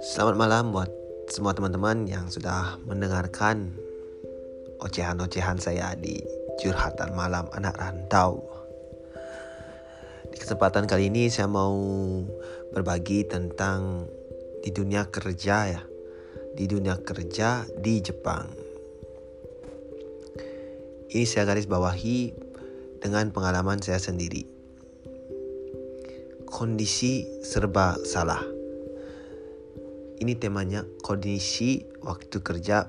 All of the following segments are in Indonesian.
Selamat malam buat semua teman-teman yang sudah mendengarkan ocehan-ocehan saya di curhatan malam anak rantau. Di kesempatan kali ini saya mau berbagi tentang di dunia kerja ya. Di dunia kerja di Jepang. Ini saya garis bawahi dengan pengalaman saya sendiri. Kondisi serba salah ini temanya kondisi waktu kerja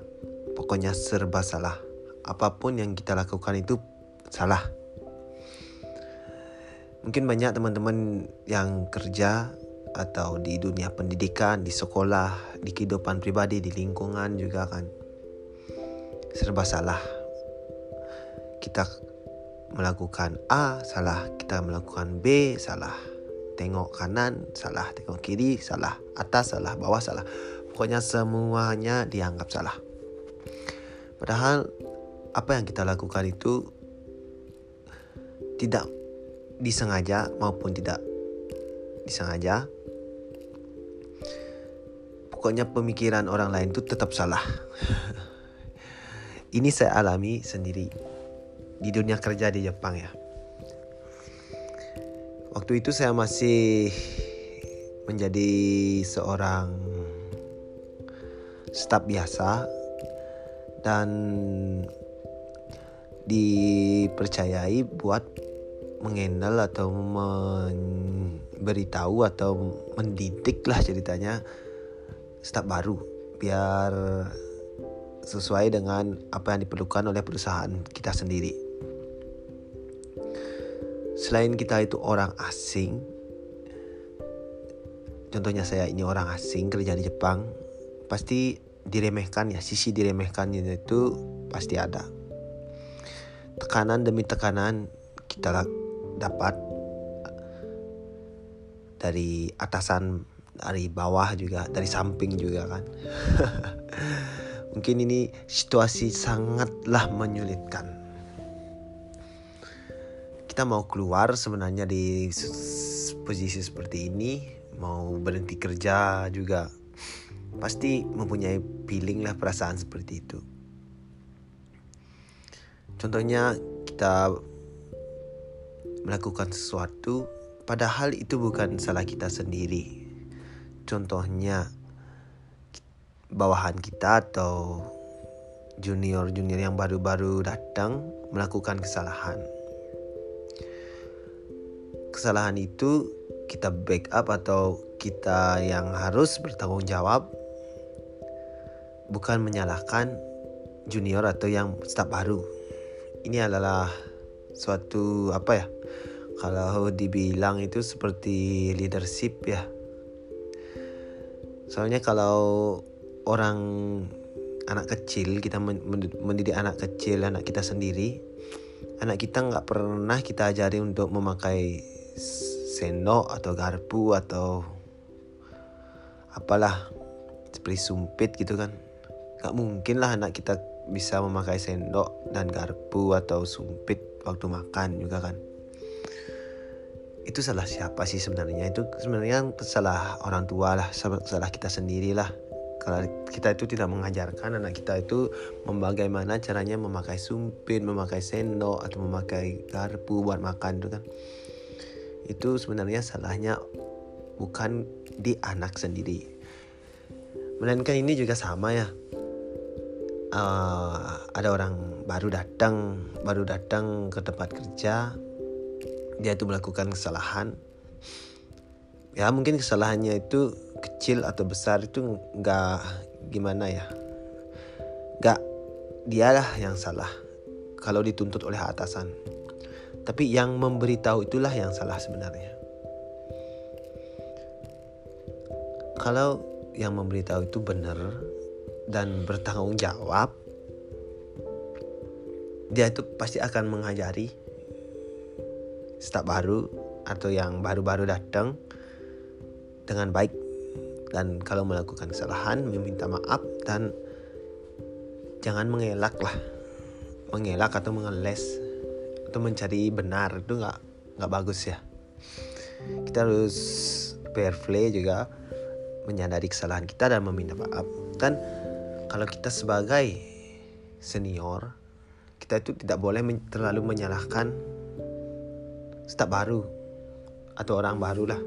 pokoknya serba salah. Apa pun yang kita lakukan itu salah. Mungkin banyak teman-teman yang kerja atau di dunia pendidikan, di sekolah, di kehidupan pribadi, di lingkungan juga kan serba salah. Kita melakukan A salah, kita melakukan B salah tengok kanan salah, tengok kiri salah, atas salah, bawah salah. Pokoknya semuanya dianggap salah. Padahal apa yang kita lakukan itu tidak disengaja maupun tidak disengaja. Pokoknya pemikiran orang lain itu tetap salah. Ini saya alami sendiri di dunia kerja di Jepang ya. Waktu itu saya masih menjadi seorang staf biasa dan dipercayai buat mengendal atau memberitahu atau mendidik lah ceritanya staf baru biar sesuai dengan apa yang diperlukan oleh perusahaan kita sendiri selain kita itu orang asing contohnya saya ini orang asing kerja di Jepang pasti diremehkan ya sisi diremehkannya itu pasti ada. Tekanan demi tekanan kita dapat dari atasan dari bawah juga dari samping juga kan. Mungkin ini situasi sangatlah menyulitkan kita mau keluar sebenarnya di posisi seperti ini mau berhenti kerja juga pasti mempunyai feeling lah perasaan seperti itu. Contohnya kita melakukan sesuatu padahal itu bukan salah kita sendiri. Contohnya bawahan kita atau junior-junior yang baru-baru datang melakukan kesalahan kesalahan itu kita backup atau kita yang harus bertanggung jawab bukan menyalahkan junior atau yang staf baru. Ini adalah suatu apa ya? Kalau dibilang itu seperti leadership ya. Soalnya kalau orang anak kecil kita mendidik anak kecil anak kita sendiri anak kita nggak pernah kita ajari untuk memakai sendok atau garpu atau apalah seperti sumpit gitu kan. Gak mungkin lah anak kita bisa memakai sendok dan garpu atau sumpit waktu makan juga kan. Itu salah siapa sih sebenarnya? Itu sebenarnya salah orang tua lah salah kita sendiri lah. Kalau kita itu tidak mengajarkan anak kita itu bagaimana caranya memakai sumpit memakai sendok atau memakai garpu buat makan itu kan itu sebenarnya salahnya bukan di anak sendiri. Melainkan ini juga sama ya. Uh, ada orang baru datang baru datang ke tempat kerja. Dia itu melakukan kesalahan. Ya mungkin kesalahannya itu kecil atau besar itu nggak gimana ya. Nggak dialah yang salah kalau dituntut oleh atasan tapi yang memberitahu itulah yang salah sebenarnya. Kalau yang memberitahu itu benar dan bertanggung jawab, dia itu pasti akan mengajari staf baru atau yang baru-baru datang dengan baik. Dan kalau melakukan kesalahan meminta maaf dan jangan mengelak lah. Mengelak atau mengeles atau mencari benar itu nggak nggak bagus ya. Kita harus fair play juga menyadari kesalahan kita dan meminta maaf. Kan kalau kita sebagai senior kita itu tidak boleh terlalu menyalahkan staf baru atau orang baru lah.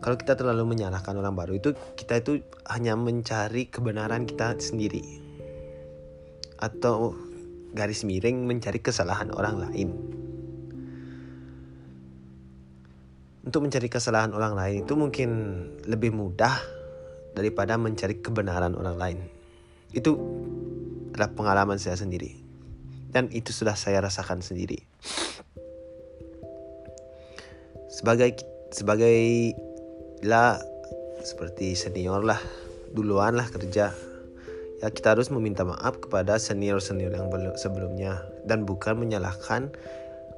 Kalau kita terlalu menyalahkan orang baru itu kita itu hanya mencari kebenaran kita sendiri. Atau garis miring mencari kesalahan orang lain untuk mencari kesalahan orang lain itu mungkin lebih mudah daripada mencari kebenaran orang lain. Itu adalah pengalaman saya sendiri. Dan itu sudah saya rasakan sendiri. Sebagai sebagai lah seperti senior lah, duluan lah kerja. Ya kita harus meminta maaf kepada senior-senior yang sebelumnya dan bukan menyalahkan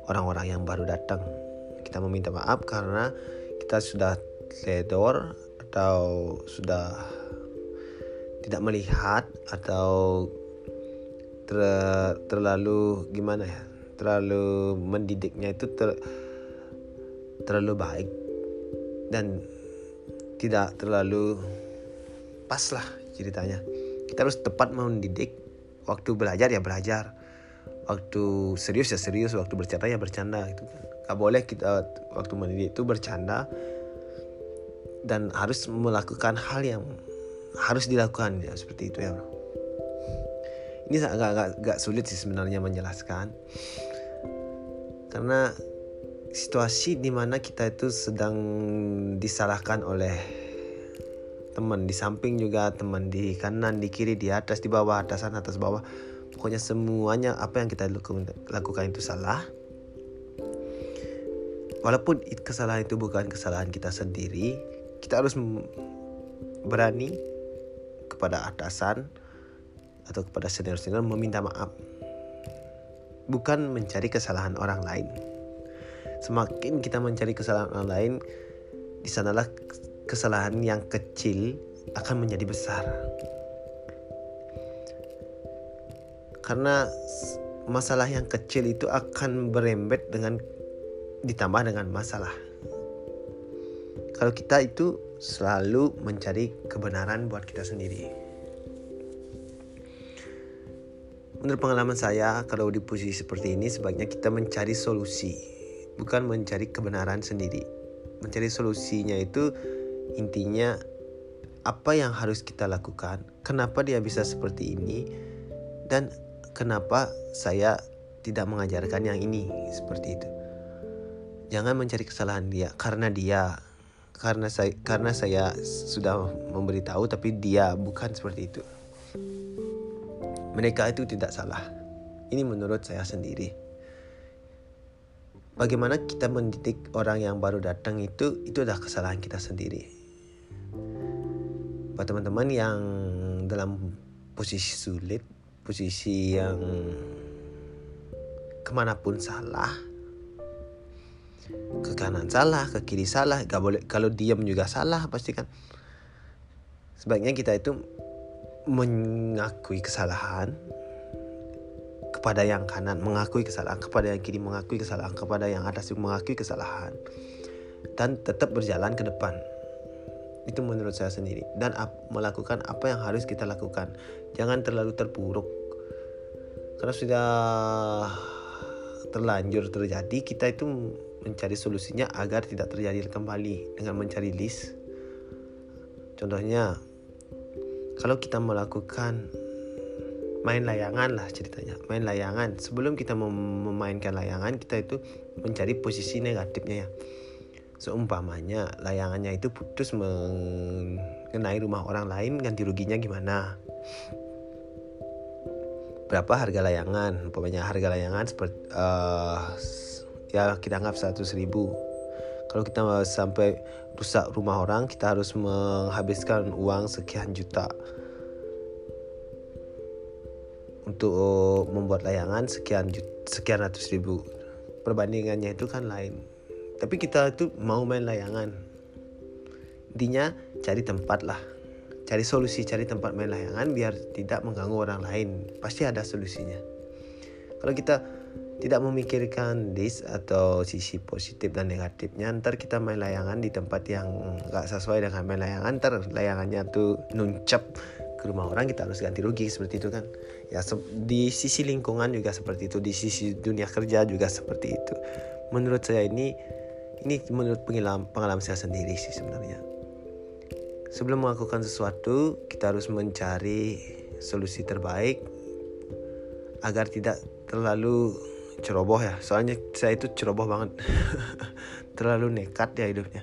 orang-orang yang baru datang. Kita meminta maaf karena kita sudah teledor atau sudah tidak melihat atau ter, terlalu gimana ya terlalu mendidiknya itu ter, terlalu baik dan tidak terlalu pas lah ceritanya kita harus tepat mendidik. Waktu belajar ya belajar. Waktu serius ya serius. Waktu bercanda ya bercanda gitu kan. Gak boleh kita waktu mendidik itu bercanda dan harus melakukan hal yang harus dilakukan ya seperti itu ya bro. Ini agak, agak, agak sulit sih sebenarnya menjelaskan. Karena situasi di mana kita itu sedang disalahkan oleh teman di samping juga teman di kanan di kiri di atas di bawah atasan atas bawah. Pokoknya semuanya apa yang kita lakukan itu salah. Walaupun kesalahan itu bukan kesalahan kita sendiri kita harus berani kepada atasan atau kepada senior-senior meminta maaf. Bukan mencari kesalahan orang lain. Semakin kita mencari kesalahan orang lain di sanalah kesalahan yang kecil akan menjadi besar karena masalah yang kecil itu akan berembet dengan ditambah dengan masalah. Kalau kita itu selalu mencari kebenaran buat kita sendiri. Menurut pengalaman saya, kalau di posisi seperti ini sebaiknya kita mencari solusi, bukan mencari kebenaran sendiri. Mencari solusinya itu intinya apa yang harus kita lakukan, kenapa dia bisa seperti ini, dan kenapa saya tidak mengajarkan yang ini seperti itu? Jangan mencari kesalahan dia karena dia karena saya karena saya sudah memberitahu tapi dia bukan seperti itu. Mereka itu tidak salah. Ini menurut saya sendiri. Bagaimana kita mendidik orang yang baru datang itu itu adalah kesalahan kita sendiri buat teman-teman yang dalam posisi sulit posisi yang ke mana pun salah ke kanan salah ke kiri salah gak boleh kalau diam juga salah pasti kan. Sebaiknya kita itu mengakui kesalahan kepada yang kanan mengakui kesalahan kepada yang kiri mengakui kesalahan kepada yang atas mengakui kesalahan dan tetap berjalan ke depan itu menurut saya sendiri dan ap, melakukan apa yang harus kita lakukan jangan terlalu terpuruk karena sudah terlanjur terjadi kita itu mencari solusinya agar tidak terjadi kembali dengan mencari list. Contohnya, kalau kita melakukan main layangan lah ceritanya, main layangan. Sebelum kita memainkan layangan, kita itu mencari posisi negatifnya ya. Seumpamanya layangannya itu putus mengenai rumah orang lain, ganti ruginya gimana? Berapa harga layangan? Umpamanya harga layangan seperti uh, ya kita anggap 100 ribu kalau kita sampai rusak rumah orang kita harus menghabiskan uang sekian juta untuk membuat layangan sekian juta, sekian ratus ribu perbandingannya itu kan lain tapi kita itu mau main layangan. Intinya cari tempat lah. Cari solusi cari tempat main layangan biar tidak mengganggu orang lain. Pasti ada solusinya. Kalau kita tidak memikirkan dis atau sisi positif dan negatifnya ntar kita main layangan di tempat yang nggak sesuai dengan main layangan. Ntar layangannya tuh nuncap ke rumah orang kita harus ganti rugi seperti itu kan. Ya di sisi lingkungan juga seperti itu. Di sisi dunia kerja juga seperti itu. Menurut saya ini ini menurut pengalaman, saya sendiri sih sebenarnya. Sebelum melakukan sesuatu kita harus mencari solusi terbaik agar tidak terlalu ceroboh ya. Soalnya saya itu ceroboh banget. Terlalu nekat ya hidupnya.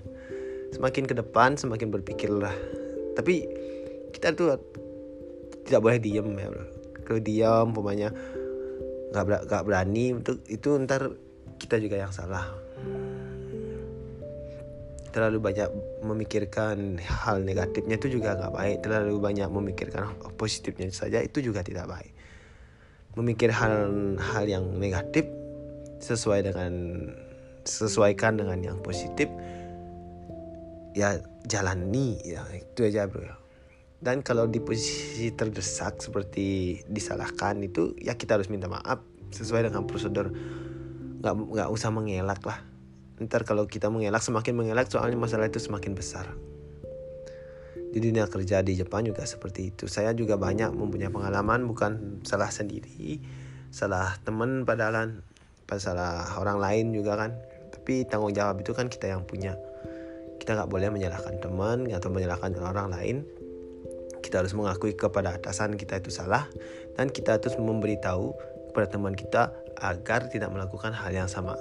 Semakin ke depan semakin berpikirlah. Tapi kita tuh tidak boleh diem ya bro. Kalau diam pokoknya nggak ber gak berani untuk itu ntar kita juga yang salah terlalu banyak memikirkan hal negatifnya itu juga nggak baik. Terlalu banyak memikirkan positifnya saja itu juga tidak baik. Memikir hal-hal yang negatif sesuai dengan sesuaikan dengan yang positif ya jalani ya itu aja bro. Dan kalau di posisi terdesak seperti disalahkan itu ya kita harus minta maaf sesuai dengan prosedur. Nggak nggak usah mengelak lah ntar kalau kita mengelak semakin mengelak soalnya masalah itu semakin besar. Di dunia kerja di Jepang juga seperti itu. Saya juga banyak mempunyai pengalaman bukan salah sendiri salah teman padahal salah orang lain juga kan. Tapi tanggung jawab itu kan kita yang punya. Kita nggak boleh menyalahkan teman atau menyalahkan orang lain. Kita harus mengakui kepada atasan kita itu salah dan kita harus memberitahu kepada teman kita agar tidak melakukan hal yang sama.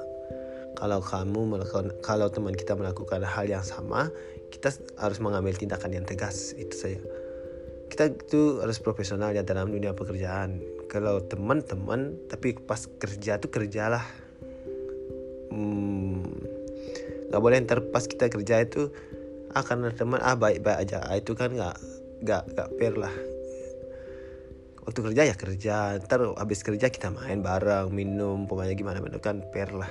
Kalau kamu melakukan, kalau teman kita melakukan hal yang sama, kita harus mengambil tindakan yang tegas itu saja. Kita itu harus profesional ya dalam dunia pekerjaan. Kalau teman-teman, tapi pas kerja tuh kerjalah. Hmm, boleh ntar pas kita kerja itu ah karena teman ah baik-baik aja ah, itu kan nggak gak gak fair lah waktu kerja ya kerja ntar habis kerja kita main bareng minum pokoknya gimana mana kan fair lah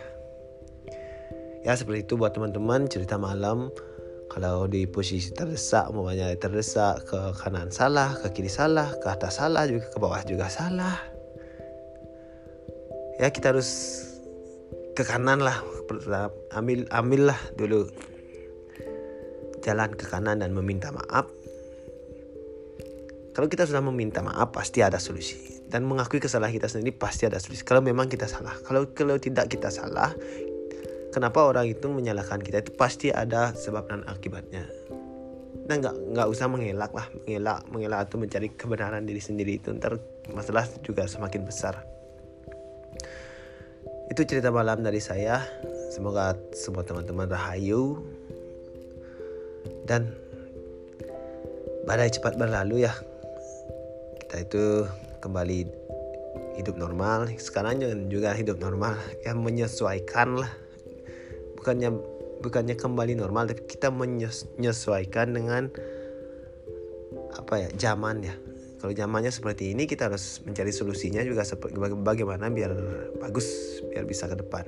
ya seperti itu buat teman-teman cerita malam. Kalau di posisi terdesak pokoknya terdesak ke kanan salah ke kiri salah ke atas salah juga ke bawah juga salah. Ya kita harus ke kanan lah. Ambil ambil lah dulu jalan ke kanan dan meminta maaf. Kalau kita sudah meminta maaf pasti ada solusi. Dan mengakui kesalahan kita sendiri pasti ada solusi. Kalau memang kita salah, kalau kalau tidak kita salah, kenapa orang itu menyalahkan kita itu pasti ada sebab dan akibatnya. Dan nggak nggak usah mengelak lah, mengelak mengelak atau mencari kebenaran diri sendiri itu ntar masalah juga semakin besar. Itu cerita malam dari saya. Semoga semua teman-teman rahayu dan badai cepat berlalu ya kita itu kembali hidup normal sekarang juga hidup normal yang menyesuaikan lah bukannya bukannya kembali normal tapi kita menyesuaikan dengan apa ya zaman ya kalau zamannya seperti ini kita harus mencari solusinya juga bagaimana biar bagus biar bisa ke depan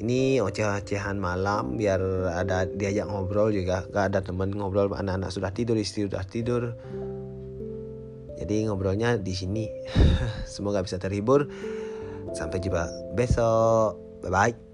ini oceh-ocehan malam biar ada diajak ngobrol juga gak ada teman ngobrol anak-anak sudah tidur istri sudah tidur jadi ngobrolnya di sini. Semoga bisa terhibur. Sampai jumpa besok. Bye bye.